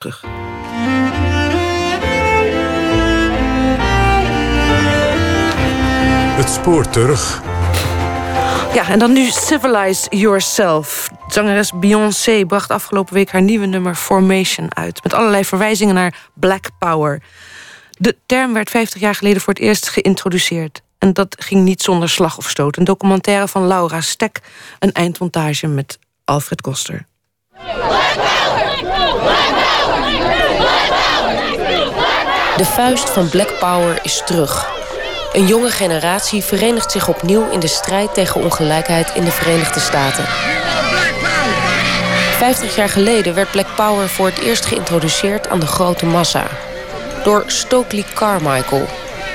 terug. Het spoor terug. Ja, en dan nu Civilize Yourself. Zangeres Beyoncé bracht afgelopen week haar nieuwe nummer Formation uit. Met allerlei verwijzingen naar Black Power. De term werd 50 jaar geleden voor het eerst geïntroduceerd. En dat ging niet zonder slag of stoot. Een documentaire van Laura Stek, een eindmontage met Alfred Koster. De vuist van Black Power is terug. Een jonge generatie verenigt zich opnieuw in de strijd tegen ongelijkheid in de Verenigde Staten. Vijftig jaar geleden werd Black Power voor het eerst geïntroduceerd aan de grote massa. Door Stokely Carmichael,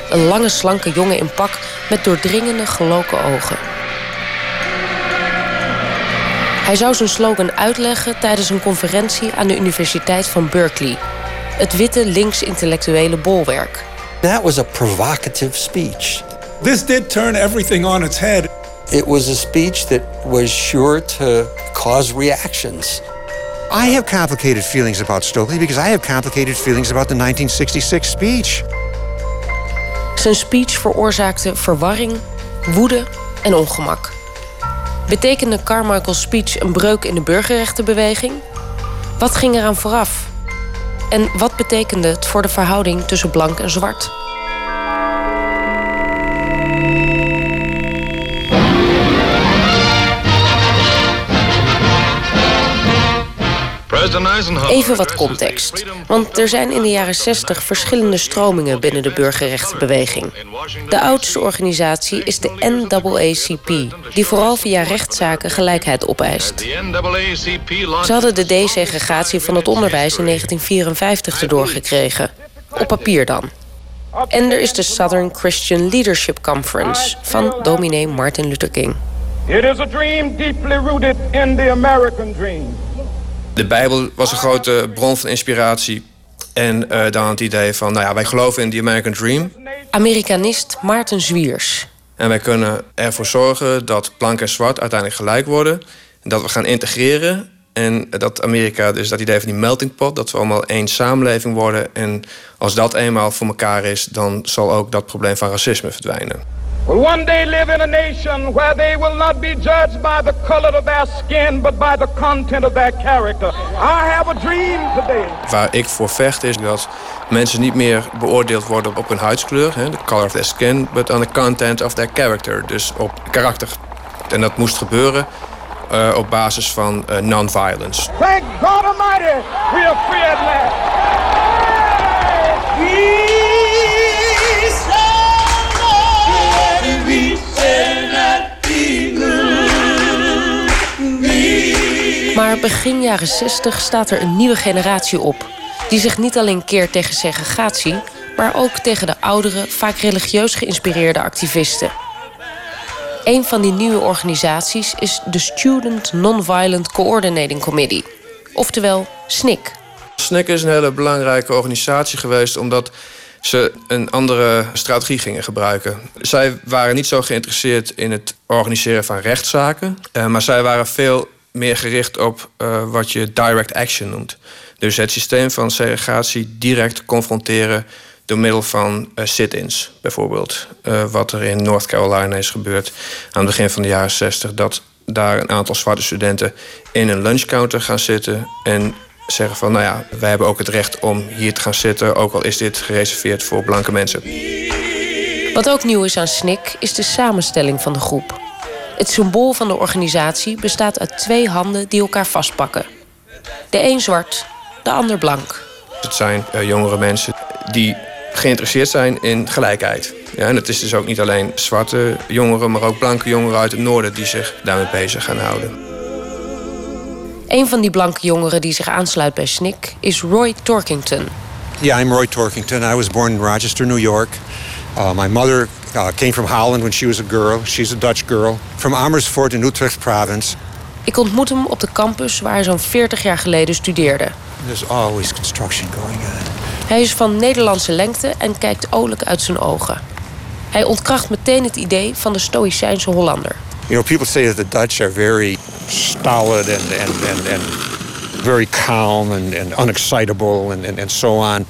een lange slanke jongen in pak met doordringende geloken ogen. Hij zou zijn slogan uitleggen tijdens een conferentie aan de Universiteit van Berkeley. Het witte links-intellectuele bolwerk. That was a provocative speech. This did turn everything on its head. It was a speech that was sure to cause reactions. I have complicated feelings about Stokely because I have complicated feelings about the 1966 speech. Zijn speech veroorzaakte verwarring, woede en ongemak. Betekende Carmichael's speech een breuk in de burgerrechtenbeweging? Wat ging eraan vooraf? En wat betekende het voor de verhouding tussen blank en zwart? Even wat context. Want er zijn in de jaren 60 verschillende stromingen binnen de burgerrechtenbeweging. De oudste organisatie is de NAACP, die vooral via rechtszaken gelijkheid opeist. Ze hadden de desegregatie van het onderwijs in 1954 erdoor gekregen. Op papier dan. En er is de Southern Christian Leadership Conference van dominee Martin Luther King. It is a dream deeply rooted in the American dream. De Bijbel was een grote bron van inspiratie. En uh, dan het idee van, nou ja, wij geloven in the American Dream. Amerikanist Maarten Zwiers. En wij kunnen ervoor zorgen dat blank en zwart uiteindelijk gelijk worden. En dat we gaan integreren. En dat Amerika, dus dat idee van die melting pot, dat we allemaal één samenleving worden. En als dat eenmaal voor elkaar is, dan zal ook dat probleem van racisme verdwijnen will one day live in a nation where they will not be judged by the color of their skin, but by the content of their character. I have a dream today. Waar ik voor vecht is dat mensen niet meer beoordeeld worden op hun huidskleur, de color of their skin, but on the content of their character, dus op karakter. En dat moest gebeuren uh, op basis van uh, non-violence. Thank God Almighty, we are free at last. Begin jaren 60 staat er een nieuwe generatie op. Die zich niet alleen keert tegen segregatie, maar ook tegen de oudere, vaak religieus geïnspireerde activisten. Een van die nieuwe organisaties is de Student Nonviolent Coordinating Committee, oftewel SNCC. SNCC is een hele belangrijke organisatie geweest omdat ze een andere strategie gingen gebruiken. Zij waren niet zo geïnteresseerd in het organiseren van rechtszaken, eh, maar zij waren veel meer gericht op uh, wat je direct action noemt. Dus het systeem van segregatie direct confronteren door middel van uh, sit-ins, bijvoorbeeld. Uh, wat er in North Carolina is gebeurd aan het begin van de jaren 60. Dat daar een aantal zwarte studenten in een lunchcounter gaan zitten en zeggen van, nou ja, wij hebben ook het recht om hier te gaan zitten, ook al is dit gereserveerd voor blanke mensen. Wat ook nieuw is aan SNIC is de samenstelling van de groep. Het symbool van de organisatie bestaat uit twee handen die elkaar vastpakken. De een zwart, de ander blank. Het zijn uh, jongere mensen die geïnteresseerd zijn in gelijkheid. Ja, en het is dus ook niet alleen zwarte jongeren, maar ook blanke jongeren uit het noorden die zich daarmee bezig gaan houden. Een van die blanke jongeren die zich aansluit bij SNCC is Roy Torkington. Yeah, I'm Roy Torkington. I was born in Rochester, New York. Uh, my mother uh, came from Holland when she was a girl. She's a Dutch girl. From Amersfoort in Utrecht province. Ik ontmoet hem op de campus waar hij zo'n 40 jaar geleden studeerde. There's always construction going on. Hij is van Nederlandse lengte en kijkt olijk uit zijn ogen. Hij ontkracht meteen het idee van de Stoïcijnse Hollander. You know, people say that the Dutch are very stolid and, and, and, and very calm and, and unexcitable and, and, and so on.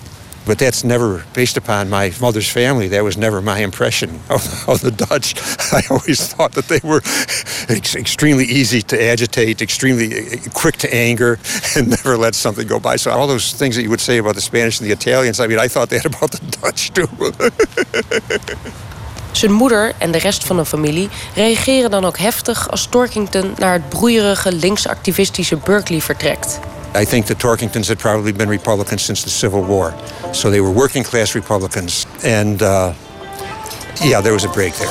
But that's never based upon my mother's family. That was never my impression of, of the Dutch. I always thought that they were ex- extremely easy to agitate, extremely quick to anger, and never let something go by. So all those things that you would say about the Spanish and the Italians, I mean, I thought that about the Dutch too. Zijn moeder en de rest van de familie reageren dan ook heftig als Torkington naar het broeierige linksactivistische Berkeley vertrekt. I think the Torkingtons had probably been Republicans since the Civil War. So they were working class Republicans. And uh, yeah, there was a break there.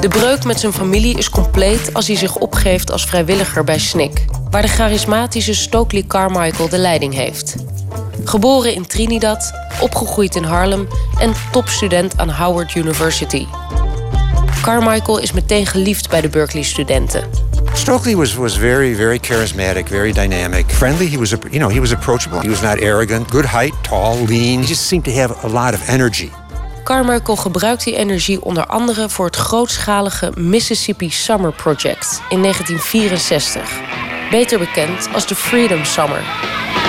De breuk met zijn familie is compleet als hij zich opgeeft als vrijwilliger bij SNCC, waar de charismatische Stokely Carmichael de leiding heeft. Geboren in Trinidad, opgegroeid in Harlem en topstudent aan Howard University. Carmichael is meteen geliefd bij de Berkeley-studenten. Stokely was, was very, very charismatic, very dynamic, friendly. He was, a, you know, he was approachable. He was not arrogant. Good height, tall, lean. He just seemed to have a lot of energy. Carmichael gebruikt die energie onder andere voor het grootschalige Mississippi Summer Project in 1964. Beter bekend als de Freedom Summer.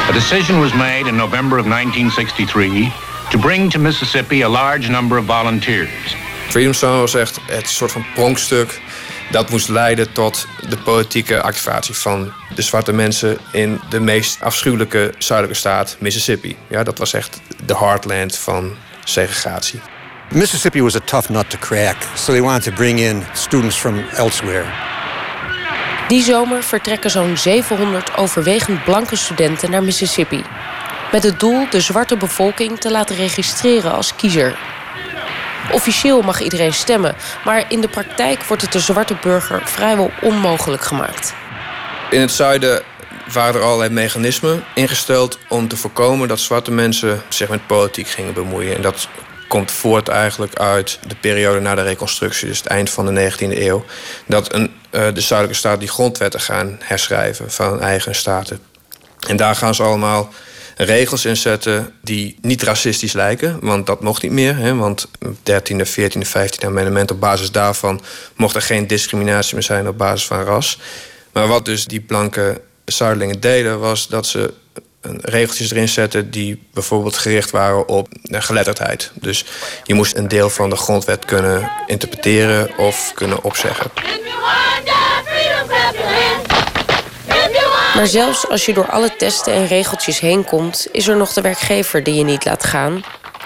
A decision was made in November of 1963 to bring to Mississippi a large number of volunteers. Freedom Summer was echt het soort van pronkstuk dat moest leiden tot de politieke activatie van de zwarte mensen in de meest afschuwelijke zuidelijke staat, Mississippi. Ja, dat was echt de heartland van segregatie. Mississippi was a tough nut to crack, so they wanted to bring in students from elsewhere. Die zomer vertrekken zo'n 700 overwegend blanke studenten naar Mississippi. Met het doel de zwarte bevolking te laten registreren als kiezer. Officieel mag iedereen stemmen, maar in de praktijk wordt het de zwarte burger vrijwel onmogelijk gemaakt. In het zuiden waren er allerlei mechanismen ingesteld om te voorkomen dat zwarte mensen zich met politiek gingen bemoeien. En dat komt voort eigenlijk uit de periode na de reconstructie, dus het eind van de 19e eeuw. Dat een, uh, de zuidelijke staten die grondwetten gaan herschrijven van eigen staten. En daar gaan ze allemaal regels inzetten die niet racistisch lijken. Want dat mocht niet meer. Hè, want 13e, 14e, 15e amendement op basis daarvan mocht er geen discriminatie meer zijn op basis van ras. Maar wat dus die blanke Zuidelingen deden, was dat ze regeltjes erin zetten die bijvoorbeeld gericht waren op geletterdheid. Dus je moest een deel van de grondwet kunnen interpreteren of kunnen opzeggen. Maar zelfs als je door alle testen en regeltjes heen komt, is er nog de werkgever die je niet laat gaan.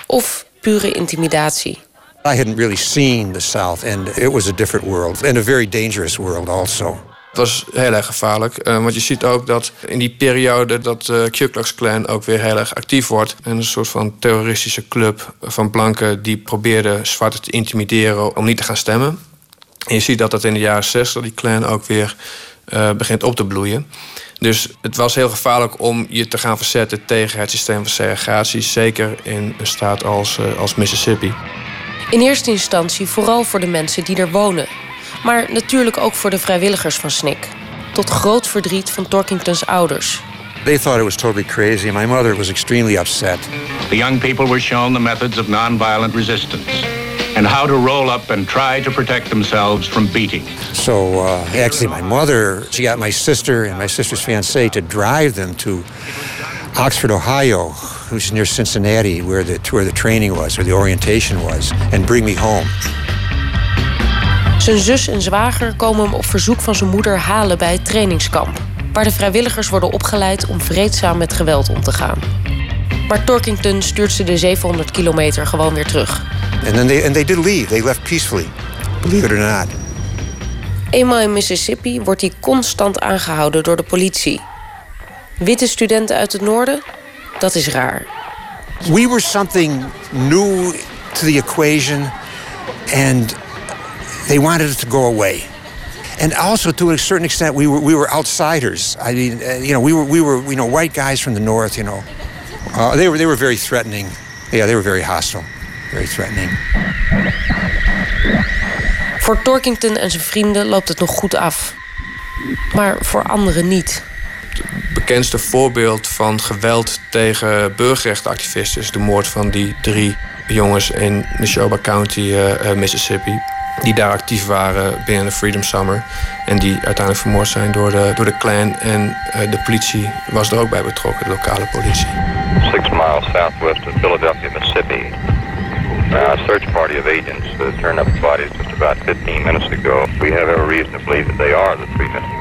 Of pure intimidatie. I hadn't really seen the South and it was a different world and a very dangerous world also. Het was heel erg gevaarlijk. Uh, want je ziet ook dat in die periode dat de uh, Ku Klux Klan ook weer heel erg actief wordt. En een soort van terroristische club van blanken die probeerden zwarte te intimideren om niet te gaan stemmen. En je ziet dat dat in de jaren 60 die Klan ook weer uh, begint op te bloeien. Dus het was heel gevaarlijk om je te gaan verzetten tegen het systeem van segregatie. Zeker in een staat als, als Mississippi. In eerste instantie vooral voor de mensen die er wonen. Maar natuurlijk ook voor de vrijwilligers van SNCC. Tot groot verdriet van Torkingtons ouders. They thought it was totally crazy. My mother was extremely upset. The young people were shown the methods of nonviolent resistance and how to roll up and try to protect themselves from beating. So uh, actually, my mother, she got my sister and my sister's fiance to drive them to Oxford, Ohio, which is near Cincinnati, where the where the training was, where the orientation was, and bring me home. Zijn zus en zwager komen hem op verzoek van zijn moeder halen bij het trainingskamp, waar de vrijwilligers worden opgeleid om vreedzaam met geweld om te gaan. Maar Torkington stuurt ze de 700 kilometer gewoon weer terug. And then they and they did leave. They left peacefully. Believe it or not. Eenmaal in Mississippi wordt hij constant aangehouden door de politie. Witte studenten uit het noorden? Dat is raar. We were something new to the equation and they wanted it to go away. And also, to a certain extent, we were we were outsiders. I mean, uh, you know, we were we were you know white guys from the north. You know, uh, they were they were very threatening. Yeah, they were very hostile, very threatening. Voor Torkington en zijn vrienden loopt het nog goed af, maar voor anderen niet. Het bekendste voorbeeld van geweld tegen burgerrechtenactivisten is de moord van die drie jongens in Neshoba County, uh, Mississippi. die daar actief waren binnen de Freedom Summer. En die uiteindelijk vermoord zijn door de, door de Klan. En uh, de politie was er ook bij betrokken, de lokale politie. Six miles southwest of Philadelphia, Mississippi. A search party of agents uh, turned up bodies just about 15 minutes ago. We have every reason to that they are the three missing.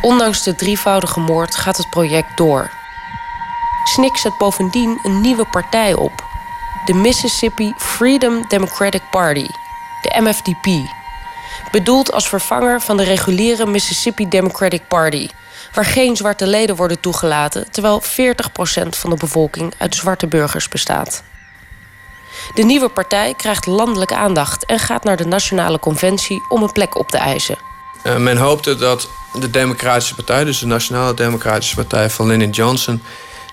Ondanks de drievoudige moord gaat het project door. SNCC zet bovendien een nieuwe partij op. De Mississippi Freedom Democratic Party, de MFDP. Bedoeld als vervanger van de reguliere Mississippi Democratic Party, waar geen zwarte leden worden toegelaten, terwijl 40% van de bevolking uit zwarte burgers bestaat. De nieuwe partij krijgt landelijke aandacht en gaat naar de Nationale Conventie om een plek op te eisen. Uh, men hoopte dat de Democratische Partij, dus de Nationale Democratische Partij van Lyndon Johnson,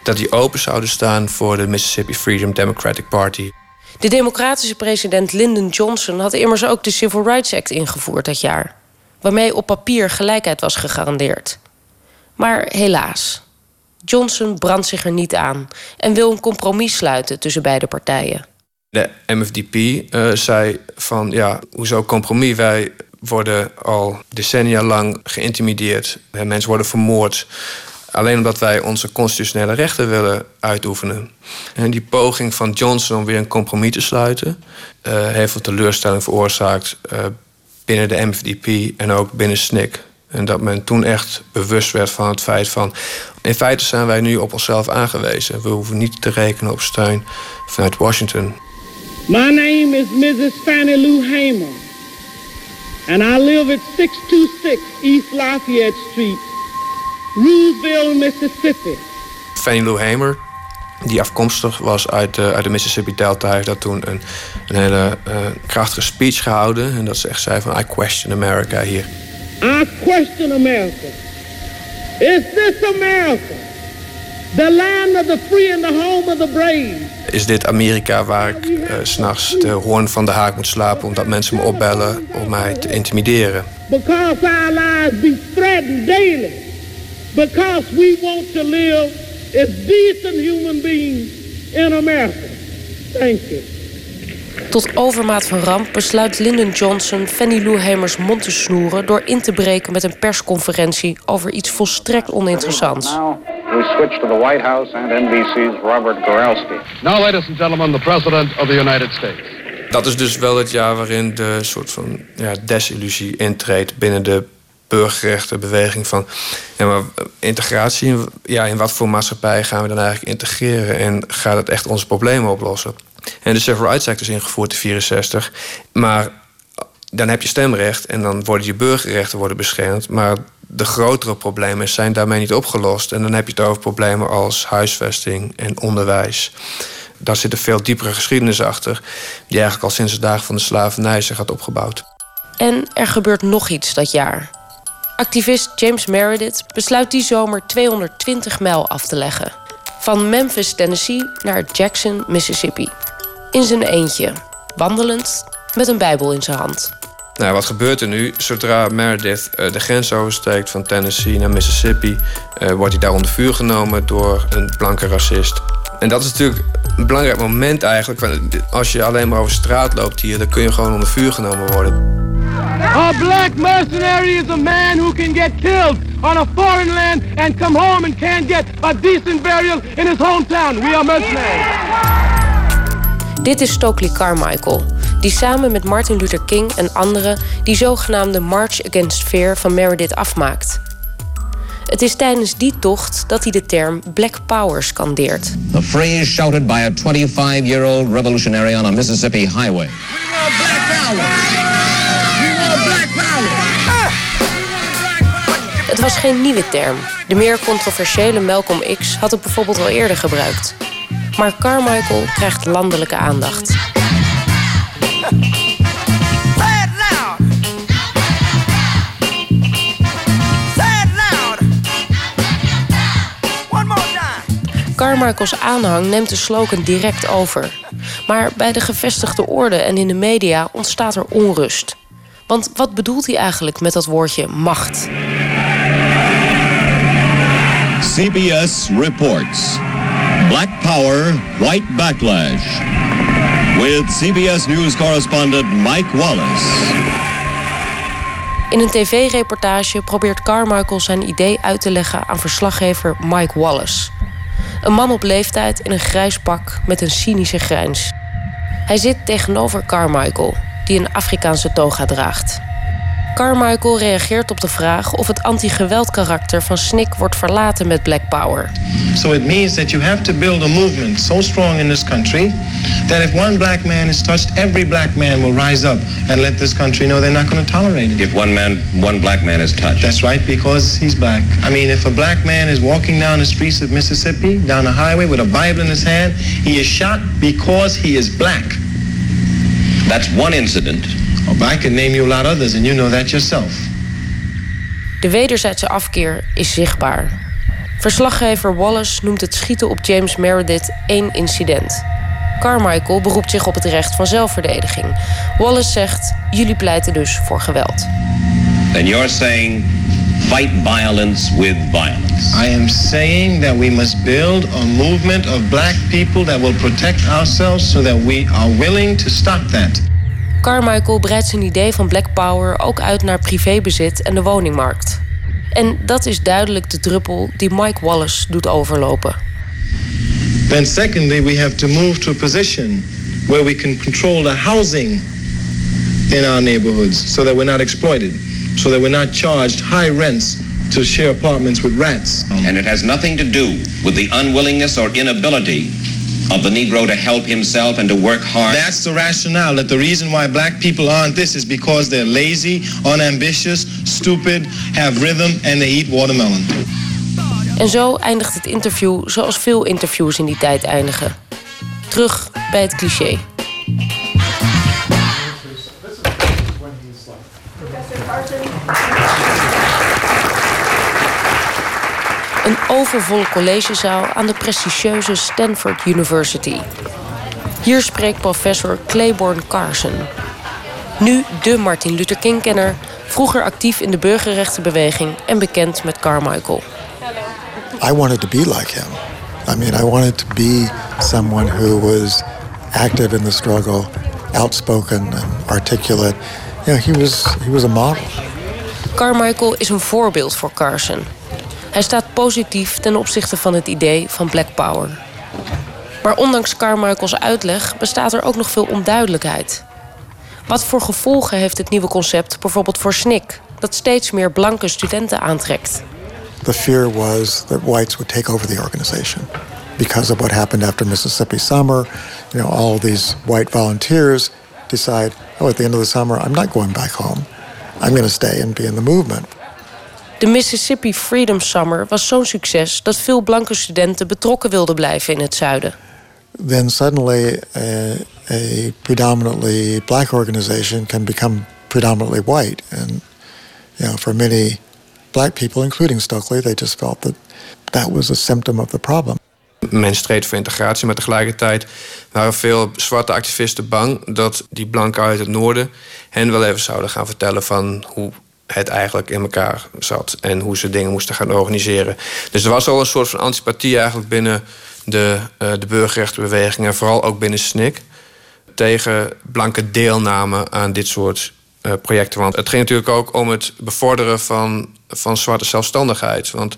dat die open zouden staan voor de Mississippi Freedom Democratic Party. De democratische president Lyndon Johnson had immers ook de Civil Rights Act ingevoerd dat jaar, waarmee op papier gelijkheid was gegarandeerd. Maar helaas, Johnson brandt zich er niet aan en wil een compromis sluiten tussen beide partijen. De MFDP eh, zei van ja, hoezo compromis? Wij worden al decennia lang geïntimideerd. Mensen worden vermoord. Alleen omdat wij onze constitutionele rechten willen uitoefenen. En die poging van Johnson om weer een compromis te sluiten... Uh, heeft veel teleurstelling veroorzaakt uh, binnen de MFDP en ook binnen SNCC. En dat men toen echt bewust werd van het feit van... in feite zijn wij nu op onszelf aangewezen. We hoeven niet te rekenen op steun vanuit Washington. My name is Mrs. Fannie Lou Hamer. And I live at 626 East Lafayette Street Roosevelt, Mississippi. Fannie Lou Hamer, die afkomstig was uit de, uit de Mississippi Delta, heeft dat toen een, een hele uh, krachtige speech gehouden. En dat ze echt zei van, I question America hier. I question America. Is this America? The land of the free and the home of the brave. Is dit Amerika waar ik uh, s'nachts de hoorn van de haak moet slapen... omdat mensen me opbellen om mij te intimideren? Because our lives be threatened daily because we want to live as decent human beings in America. Thank you. Tot overmaat van ramp besluit Lyndon Johnson Fannie Lou Hamers mond te snoeren door in te breken met een persconferentie over iets volstrekt oninteressants. We switch to the White House and NBC's Robert Gorelski. Now, ladies and gentlemen, the President of the United States. Dat is dus wel het jaar waarin de soort van ja, desillusie intreedt binnen de burgerrechtenbeweging van ja, maar integratie, ja, in wat voor maatschappij gaan we dan eigenlijk integreren en gaat het echt onze problemen oplossen? En de Civil Rights Act is ingevoerd in 64, maar dan heb je stemrecht en dan worden je burgerrechten worden beschermd, maar de grotere problemen zijn daarmee niet opgelost. En dan heb je het over problemen als huisvesting en onderwijs. Daar zit een veel diepere geschiedenis achter, die eigenlijk al sinds de dagen van de slavernij zich had opgebouwd. En er gebeurt nog iets dat jaar. Activist James Meredith besluit die zomer 220 mijl af te leggen. Van Memphis, Tennessee naar Jackson, Mississippi. In zijn eentje, wandelend, met een Bijbel in zijn hand. Nou, wat gebeurt er nu? Zodra Meredith uh, de grens oversteekt van Tennessee naar Mississippi, uh, wordt hij daar onder vuur genomen door een blanke racist. En dat is natuurlijk een belangrijk moment eigenlijk. Als je alleen maar over straat loopt hier, dan kun je gewoon onder vuur genomen worden. A black mercenary is a man who can get killed on a foreign land and come home and can't get a decent burial in his hometown. We are mercenaries. Dit is Stokely Carmichael, die samen met Martin Luther King en anderen die zogenaamde March Against Fear van Meredith afmaakt. Het is tijdens die tocht dat hij de term Black Power scandeert. The phrase shouted by a 25-year-old revolutionary on a Mississippi highway. We want black power. Het was geen nieuwe term. De meer controversiële Malcolm X had het bijvoorbeeld al eerder gebruikt. Maar Carmichael krijgt landelijke aandacht. Carmichaels aanhang neemt de slogan direct over. Maar bij de gevestigde orde en in de media ontstaat er onrust. Want wat bedoelt hij eigenlijk met dat woordje macht? CBS reports Black Power, White Backlash. With CBS News correspondent Mike Wallace. In een tv-reportage probeert Carmichael zijn idee uit te leggen aan verslaggever Mike Wallace. Een man op leeftijd in een grijs pak met een cynische grijns. Hij zit tegenover Carmichael, die een Afrikaanse toga draagt. Carmichael reageert op de vraag of het anti-geweld karakter van SNCC wordt verlaten met Black Power. So it means that you have to build a movement so strong in this country that if one black man is touched, every black man will rise up and let this country know they're not going to tolerate it. If one man, one black man is touched. That's right, because he's black. I mean, if a black man is walking down the streets of Mississippi, down the highway with a Bible in his hand, he is shot because he is black. That's one incident. Oh, I can name you a lot others, and you know that yourself. De wederzijdse afkeer is zichtbaar. Verslaggever Wallace noemt het schieten op James Meredith één incident. Carmichael beroept zich op het recht van zelfverdediging. Wallace zegt: Jullie pleiten dus voor geweld. Then you're saying fight violence with violence. I am saying that we must build a movement of black people that will protect ourselves so that we are willing to stop that. Carmichael breidt zijn idee van Black Power ook uit naar privébezit en de woningmarkt. En dat is duidelijk de druppel die Mike Wallace doet overlopen. Then secondly, we have to move to a position where we can control the housing in our neighborhoods so that we're not exploited, so that we're not charged high rents to share apartments with rats. And it has nothing to do with the unwillingness or inability of the Negro to help himself and to work hard. That's the rationale that the reason why black people aren't this is because they're lazy, unambitious, stupid, have rhythm and they eat watermelon. En zo eindigt het interview zoals veel interviews in die tijd eindigen. Terug bij het cliché. Een overvolle collegezaal aan de prestigieuze Stanford University. Hier spreekt professor Claiborne Carson. Nu de Martin Luther King-kenner, vroeger actief in de burgerrechtenbeweging en bekend met Carmichael. I wanted to be like him. I mean, I wanted to be someone who was active in the struggle, outspoken and articulate. You know, he was he was a model. Carmichael is een voorbeeld voor Carson. Hij staat positief ten opzichte van het idee van Black Power. Maar ondanks Carmichael's uitleg bestaat er ook nog veel onduidelijkheid. Wat voor gevolgen heeft het nieuwe concept bijvoorbeeld voor SNCC, dat steeds meer blanke studenten aantrekt? The fear was that whites would take over the organization because of what happened after Mississippi summer. You know, all these white volunteers decide, oh, at the end of the summer, I'm not going back home. I'm going to stay and be in the movement. De Mississippi Freedom Summer was zo'n succes dat veel blanke studenten betrokken wilden blijven in het zuiden. Then suddenly a, a predominantly black organization can become predominantly white. And you know, for many black people, including Stokely, they just felt that that was a symptom of the problem. Men streed voor integratie, maar tegelijkertijd waren veel zwarte activisten bang dat die blanken uit het noorden hen wel even zouden gaan vertellen van hoe het eigenlijk in elkaar zat en hoe ze dingen moesten gaan organiseren. Dus er was al een soort van antipathie eigenlijk binnen de, uh, de burgerrechtenbeweging en vooral ook binnen SNCC tegen blanke deelname aan dit soort uh, projecten. Want het ging natuurlijk ook om het bevorderen van, van zwarte zelfstandigheid. Want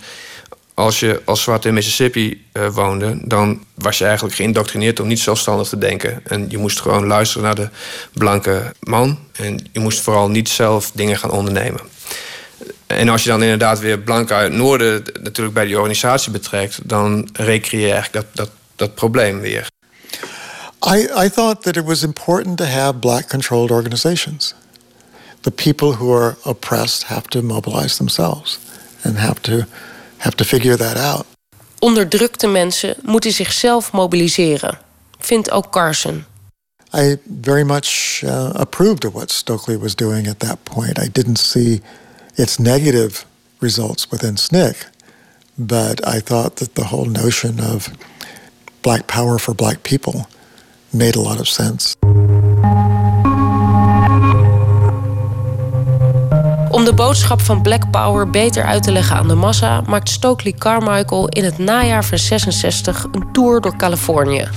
als je als zwarte in Mississippi uh, woonde, dan was je eigenlijk geïndoctrineerd om niet zelfstandig te denken. En je moest gewoon luisteren naar de blanke man. En je moest vooral niet zelf dingen gaan ondernemen. En als je dan inderdaad weer blanken uit het noorden natuurlijk bij die organisatie betrekt, dan recreëer je eigenlijk dat, dat, dat probleem weer. I, I thought that it was important to have black controlled organizations. The people who are oppressed have to mobilize themselves and have to have to figure that out. Onderdrukte mensen moeten zichzelf mobiliseren, vindt ook Carson. I very much uh, approved of what Stokely was doing at that point. I didn't see its negative results within SNCC, but I thought that the whole notion of black power for black people made a lot of sense. Om de boodschap van Black Power beter uit te leggen aan de massa, maakt Stokely Carmichael in het najaar van 66 een tour door Californië.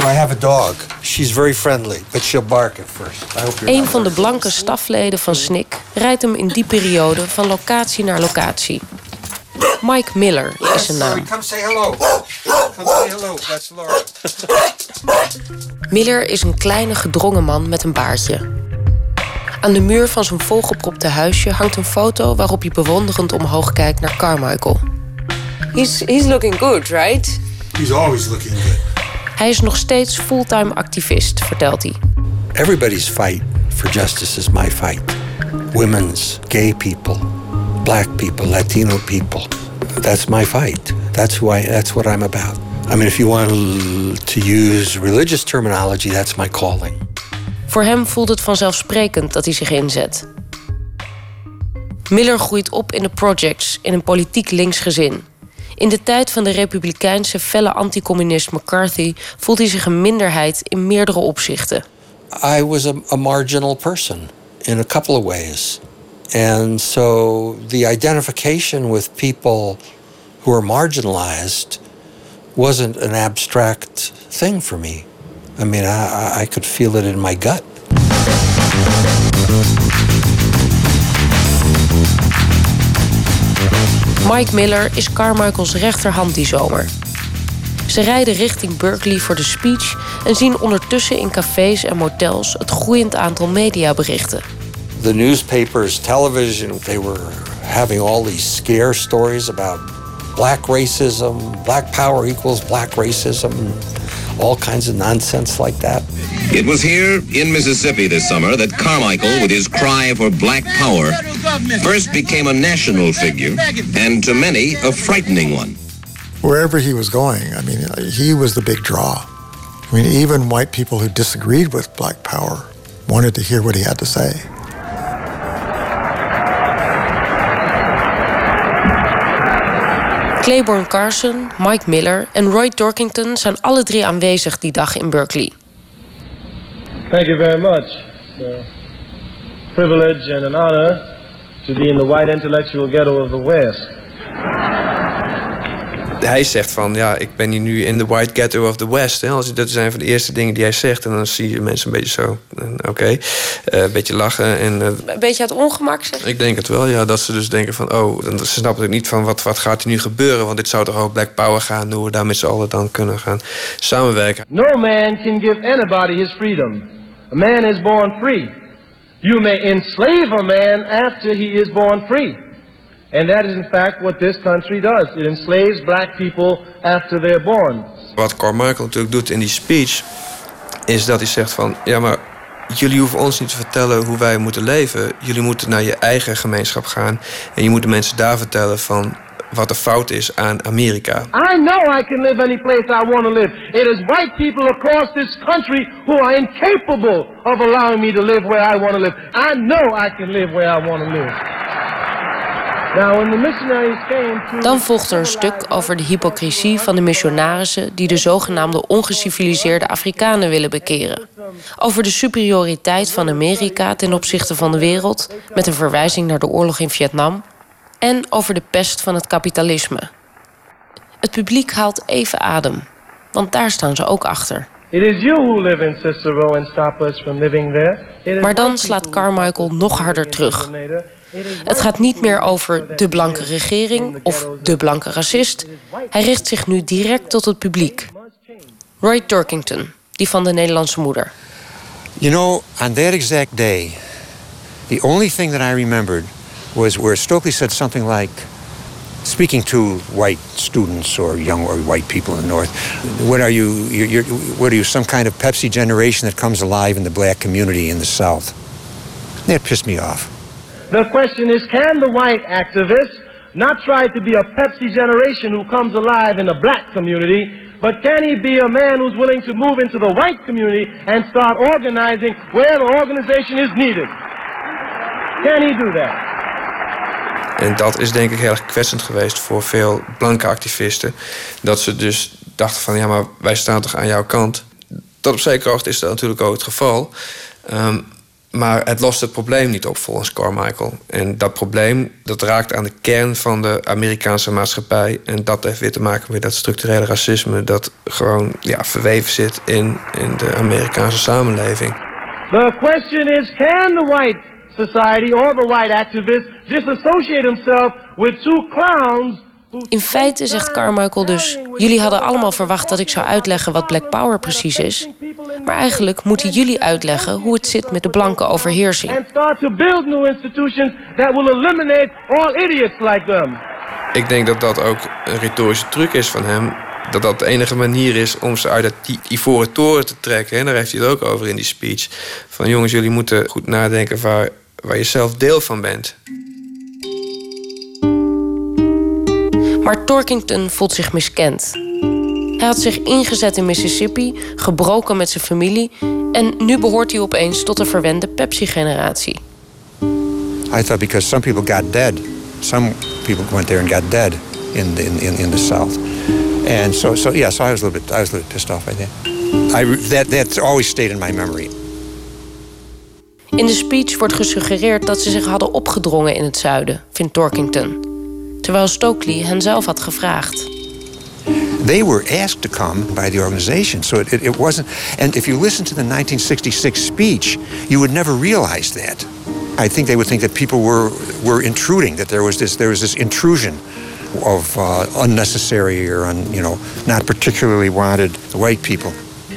I have a dog. She's very friendly, but she'll bark at first. I hope you're Een van de blanke stafleden van SNCC rijdt hem in die periode van locatie naar locatie. Mike Miller is zijn naam. Come say hello. Come say hello. That's Laura. Miller is een kleine gedrongen man met een baardje. Aan de muur van zijn volgepropte huisje hangt een foto waarop hij bewonderend omhoog kijkt naar Carmichael. He's, he's looking good, right? He's always looking good. Hij is nog steeds fulltime activist, vertelt hij. Everybody's fight for justice is my fight. Women's, gay people, black people, Latino people. That's my fight. That's who I. That's what I'm about. I mean, if you want to use religious terminology, that's my calling. Voor hem voelt het vanzelfsprekend dat hij zich inzet. Miller groeit op in de projects in een politiek links gezin. In de tijd van de republikeinse felle anticommunist McCarthy voelt hij zich een minderheid in meerdere opzichten. I was a, a marginal person in a couple of ways. And so the identification with people who are marginalized wasn't an abstract thing for me. I mean, I, I could feel it in my gut. Mike Miller is Carmichaels rechterhand die zomer. Ze rijden richting Berkeley voor de speech en zien ondertussen in cafés en motels het groeiend aantal mediaberichten. The newspapers, television, they were having all these scare stories about black racism, black power equals black racism, all kinds of nonsense like that. It was here in Mississippi this summer that Carmichael, with his cry for black power, first became a national figure and to many a frightening one. Wherever he was going, I mean, he was the big draw. I mean, even white people who disagreed with black power wanted to hear what he had to say. Claiborne Carson, Mike Miller en Roy Dorkington zijn alle drie aanwezig die dag in Berkeley. Thank you very much. It's a privilege and an honor to be in the white intellectual ghetto of the West. Hij zegt van, ja, ik ben hier nu in de white ghetto of the West. Hè. Als, dat zijn van de eerste dingen die hij zegt. En dan zie je mensen een beetje zo, eh, oké, eh, een beetje lachen. En, eh, Een beetje uit ongemak zeg. ik denk het wel, ja, dat ze dus denken van... oh, dan- ze snappen het niet van wat, wat gaat er nu gebeuren... want dit zou toch over Black Power gaan... hoe we daar met z'n allen dan kunnen gaan samenwerken. No man can give anybody his freedom. A man is born free. You may enslave a man after he is born free. And that is in fact what this country does. It enslaves black people after they're born. Wat Carmichael natuurlijk doet in die speech... is dat hij zegt van... ja, maar jullie hoeven ons niet te vertellen hoe wij moeten leven. Jullie moeten naar je eigen gemeenschap gaan... en je moet de mensen daar vertellen van wat er fout is aan Amerika. I know I can live any place I want to live. It is white people across this country who are incapable of allowing me to live where I want to live. I know I can live where I want to live. Now, when the missionaries came to... Dan volgt er een stuk over de hypocrisie van de missionarissen die de zogenaamde ongeciviliseerde Afrikanen willen bekeren. Over de superioriteit van Amerika ten opzichte van de wereld, met een verwijzing naar de oorlog in Vietnam. En over de pest van het kapitalisme. Het publiek haalt even adem, want daar staan ze ook achter. Maar dan slaat Carmichael nog harder terug. Het gaat niet meer over de blanke regering of de blanke racist. Hij richt zich nu direct tot het publiek. Roy Dorkington, die van de Nederlandse moeder. You know, on that exact day, the only thing that I remembered was where Stokely said something like, speaking to white students or young or white people in the North, what are you, you're, what are you, some kind of Pepsi generation that comes alive in the black community in the South? That pissed me off. The question is, can the white activist not try to be a Pepsi generation who comes alive in the black community, but can he be a man who's willing to move into the white community and start organizing where the organization is needed? Can he do that? En dat is denk ik heel erg kwetsend geweest voor veel blanke activisten. Dat ze dus dachten van ja, maar wij staan toch aan jouw kant. Dat op zekere hoogte is dat natuurlijk ook het geval. Ehm, Maar het lost het probleem niet op volgens Carmichael. En dat probleem dat raakt aan de kern van de Amerikaanse maatschappij. En dat heeft weer te maken met dat structurele racisme... dat gewoon ja, verweven zit in, in de Amerikaanse samenleving. The question is, can the white society or the white activist disassociate himself with two clowns in feite zegt Carmichael dus... jullie hadden allemaal verwacht dat ik zou uitleggen wat Black Power precies is. Maar eigenlijk moeten jullie uitleggen hoe het zit met de blanke overheersing. Ik denk dat dat ook een retorische truc is van hem. Dat dat de enige manier is om ze uit die ivoren toren te trekken. En daar heeft hij het ook over in die speech. Van jongens, jullie moeten goed nadenken waar, waar je zelf deel van bent. Maar Torkington voelt zich miskend. Hij had zich ingezet in Mississippi, gebroken met zijn familie... en nu behoort hij opeens tot de verwende Pepsi-generatie. I thought because some people got dead. Some people went there and got dead in the, in, in the South. And so, so yeah, so I was a little bit, I was a little pissed off by that. I, that. That's always stayed in my memory. In de speech wordt gesuggereerd dat ze zich hadden opgedrongen in het zuiden, vindt Torkington terwijl Stokely hen zelf had gevraagd. They were asked to come by the organization, so it, it, it wasn't. And if you listen to the 1966 speech, you would never realize that. I think they would think that people were were intruding, that there was this there was this intrusion of uh, unnecessary or un, you know not particularly wanted white people.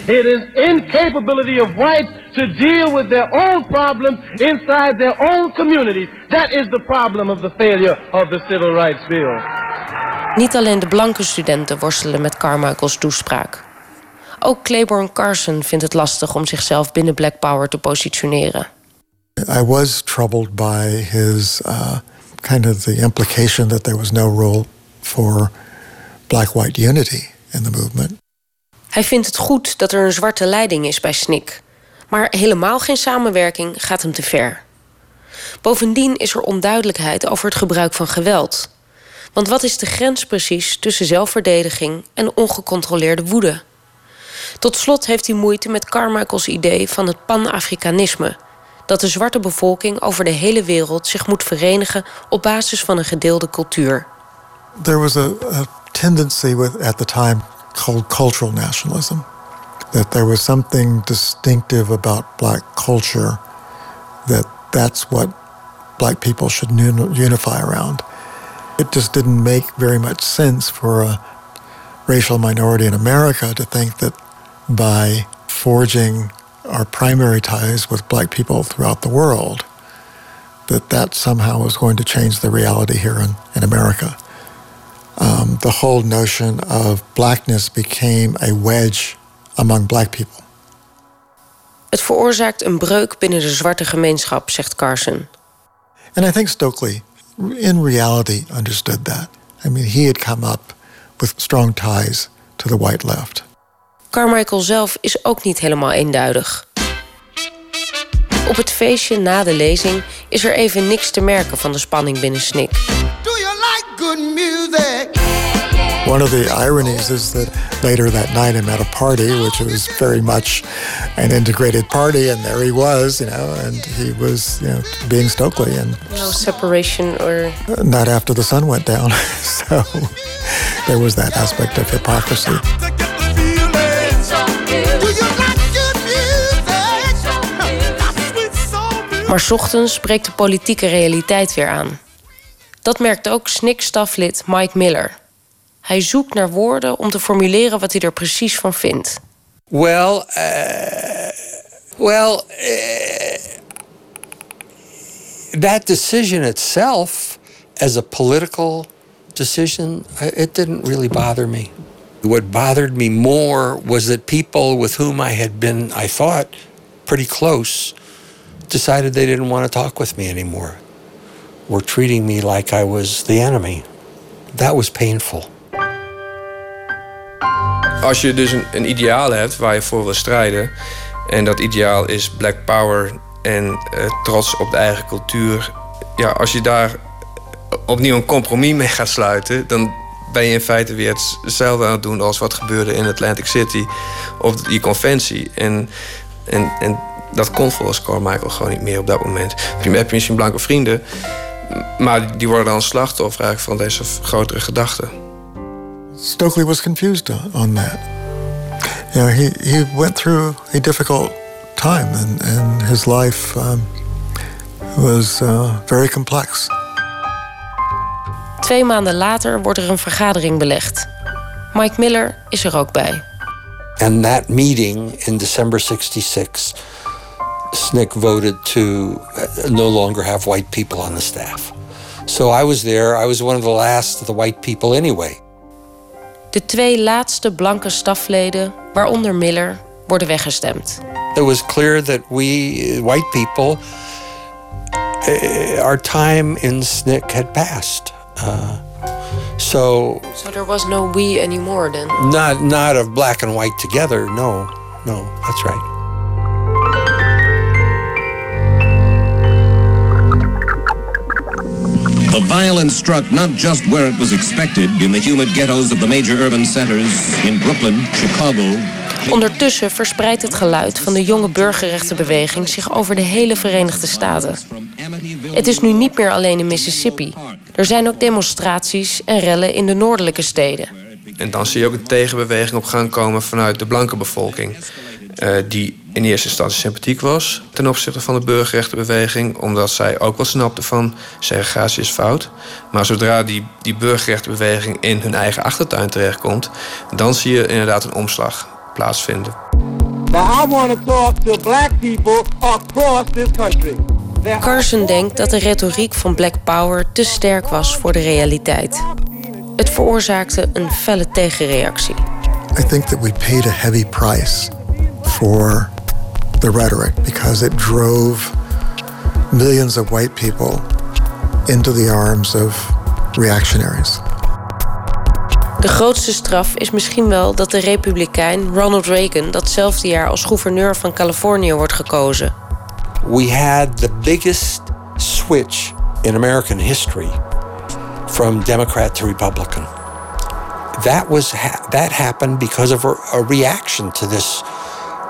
It is incapability of whites to deal with their own problems inside their own communities. That is the problem of the failure of the civil rights bill. Niet alleen de blanke studenten worstelen met Carmichael's toespraak. Ook Claiborne Carson vindt het lastig om zichzelf binnen Black Power te positioneren. I was troubled by his uh, kind of the implication that there was no role for black-white unity in the movement. Hij vindt het goed dat er een zwarte leiding is bij SNCC. Maar helemaal geen samenwerking gaat hem te ver. Bovendien is er onduidelijkheid over het gebruik van geweld. Want wat is de grens precies tussen zelfverdediging en ongecontroleerde woede? Tot slot heeft hij moeite met Carmichael's idee van het pan-Afrikanisme. Dat de zwarte bevolking over de hele wereld zich moet verenigen op basis van een gedeelde cultuur. There was a, tendency with, at the time called cultural nationalism. That there was something distinctive about black culture, that that's what black people should unify around. It just didn't make very much sense for a racial minority in America to think that by forging our primary ties with black people throughout the world, that that somehow was going to change the reality here in, in America um, the whole notion of blackness became a wedge among black people. Het veroorzaakt een breuk binnen de zwarte gemeenschap, zegt Carson. And I think Stokely, in reality, understood that. I mean, he had come up with strong ties to the white left. Carmichael zelf is ook niet helemaal eenduidig. Op het feestje na de lezing is er even niks te merken van de spanning binnen SNIC. good music. One of the ironies is that later that night I'm at a party, which was very much an integrated party, and there he was, you know, and he was, you know, being Stokely, and no separation or not after the sun went down. so there was that aspect of hypocrisy. Maar ochtends breekt de politieke realiteit weer aan. Dat merkt ook SNIC-staflid Mike Miller. Hij zoekt naar woorden om te formuleren wat hij er precies van vindt. Well, uh, well, uh, that decision itself, as a political decision, uh, it didn't really bother me. What bothered me more was that people with whom I had been, I thought, pretty close, decided they didn't want to talk with me anymore were treating me like I was the enemy. That was painful. Als je dus een, een ideaal hebt waar je voor wil strijden, en dat ideaal is black power en uh, trots op de eigen cultuur. Ja, als je daar opnieuw een compromis mee gaat sluiten, dan ben je in feite weer hetzelfde aan het doen als wat gebeurde in Atlantic City of die conventie. En, en, en Dat kon volgens Carmichael gewoon niet meer op dat moment. Je hebt misschien blanke vrienden, maar die worden dan slachtoffer eigenlijk van deze grotere gedachten. Stokely was confused on that. You know, he, he went through a difficult time and, and his life um, was uh, very complex. Twee maanden later wordt er een vergadering belegd. Mike Miller is er ook bij. And that meeting in December 66, SNCC voted to uh, no longer have white people on the staff. So I was there. I was one of the last of the white people anyway. De twee laatste blanke stafleden, waaronder Miller, worden weggestemd. It was clear that we, white people, uh, our time in SNCC had passed. Uh, so, so there was no we anymore then. Not not of black and white together. No, no, that's right. The violence struck not just where it was expected in the humid ghettos of the major urban centers in Brooklyn, Chicago. Ondertussen verspreidt het geluid van de jonge burgerrechtenbeweging zich over de hele Verenigde Staten. Het is nu niet meer alleen in Mississippi. Er zijn ook demonstraties en rellen in de noordelijke steden. En dan zie je ook een tegenbeweging op gang komen vanuit de blanke bevolking. Uh, die in eerste instantie sympathiek was ten opzichte van de burgerrechtenbeweging, omdat zij ook wel snapte van segregatie is fout. Maar zodra die, die burgerrechtenbeweging in hun eigen achtertuin terechtkomt, dan zie je inderdaad een omslag plaatsvinden. Now I want to talk to black people across this country. Carson denkt dat de retoriek van Black Power te sterk was voor de realiteit. Het veroorzaakte een felle tegenreactie. I think that we paid a heavy price for the rhetoric because it drove millions of white people into the arms of reactionaries. De grootste straf is misschien wel dat de republikein Ronald Reagan datzelfde jaar als gouverneur van Californië wordt gekozen. We had the biggest switch in American history from Democrat to Republican. That was ha that happened because of a, a reaction to this,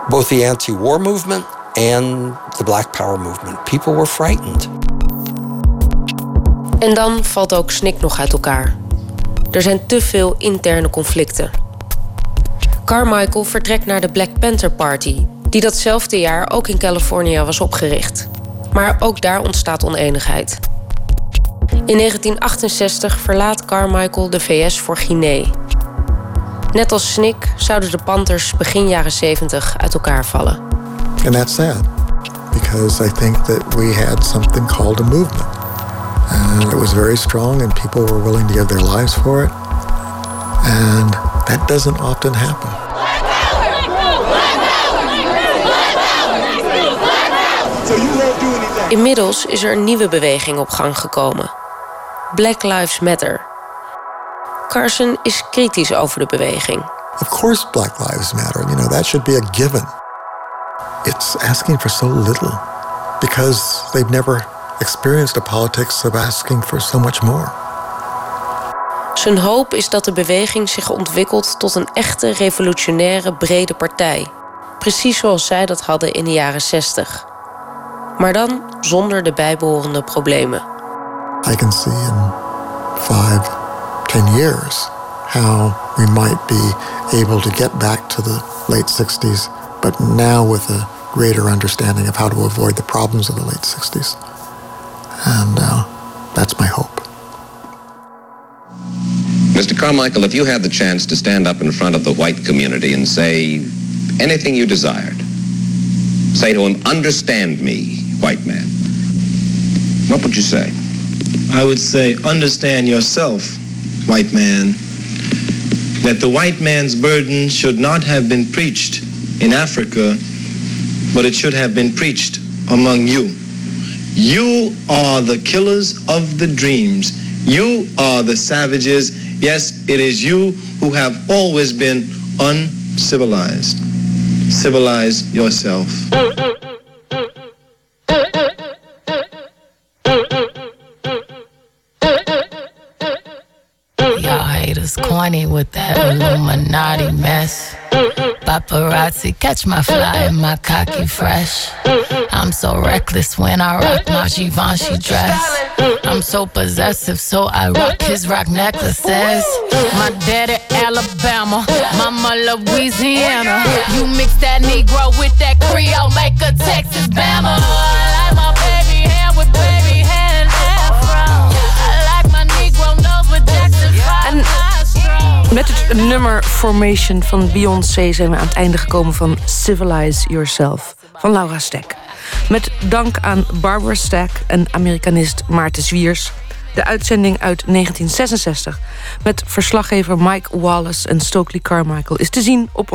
both the anti-war movement and the Black Power movement. People were frightened. En dan valt ook SNCC nog uit elkaar. Er zijn te veel interne conflicten. Carmichael vertrekt naar de Black Panther Party, die datzelfde jaar ook in Californië was opgericht. Maar ook daar ontstaat oneenigheid. In 1968 verlaat Carmichael de VS voor Guinea. Net als SNCC zouden de Panthers begin jaren 70 uit elkaar vallen. And that's sad, because I think that we had something called a movement. And it was very strong and people were willing to give their lives for it. And that doesn't often happen. Inmiddels is er een nieuwe beweging op gang gekomen. Black Lives Matter. Carson is kritisch over de beweging. Of course Black Lives Matter. You know, that should be a given. It's asking for so little because they've never experienced a politics of asking for so much more. Zijn hoop is dat de beweging zich ontwikkelt tot een echte revolutionaire brede partij. Precies zoals zij dat hadden in de jaren 60. Maar dan zonder de bijbehorende problemen. I can see in five, ten years how we might be able to get back to the late 60s, but now with a greater understanding of how to avoid the problems of the late 60s. And uh, that's my hope. Mr. Carmichael, if you had the chance to stand up in front of the white community and say anything you desired, say to him, understand me, white man, what would you say? I would say, understand yourself, white man, that the white man's burden should not have been preached in Africa, but it should have been preached among you. You are the killers of the dreams. You are the savages. Yes, it is you who have always been uncivilized. Civilize yourself. Corny with that Illuminati mess. Paparazzi, catch my fly and my cocky fresh. I'm so reckless when I rock my Givenchy dress. I'm so possessive, so I rock his rock necklaces. My daddy Alabama, mama Louisiana. You mix that Negro with that Creole, make a Texas Bama. Met het nummer Formation van Beyoncé zijn we aan het einde gekomen van Civilize Yourself van Laura Stek. Met dank aan Barbara Stack en Amerikanist Maarten Zwiers. De uitzending uit 1966 met verslaggever Mike Wallace en Stokely Carmichael is te zien op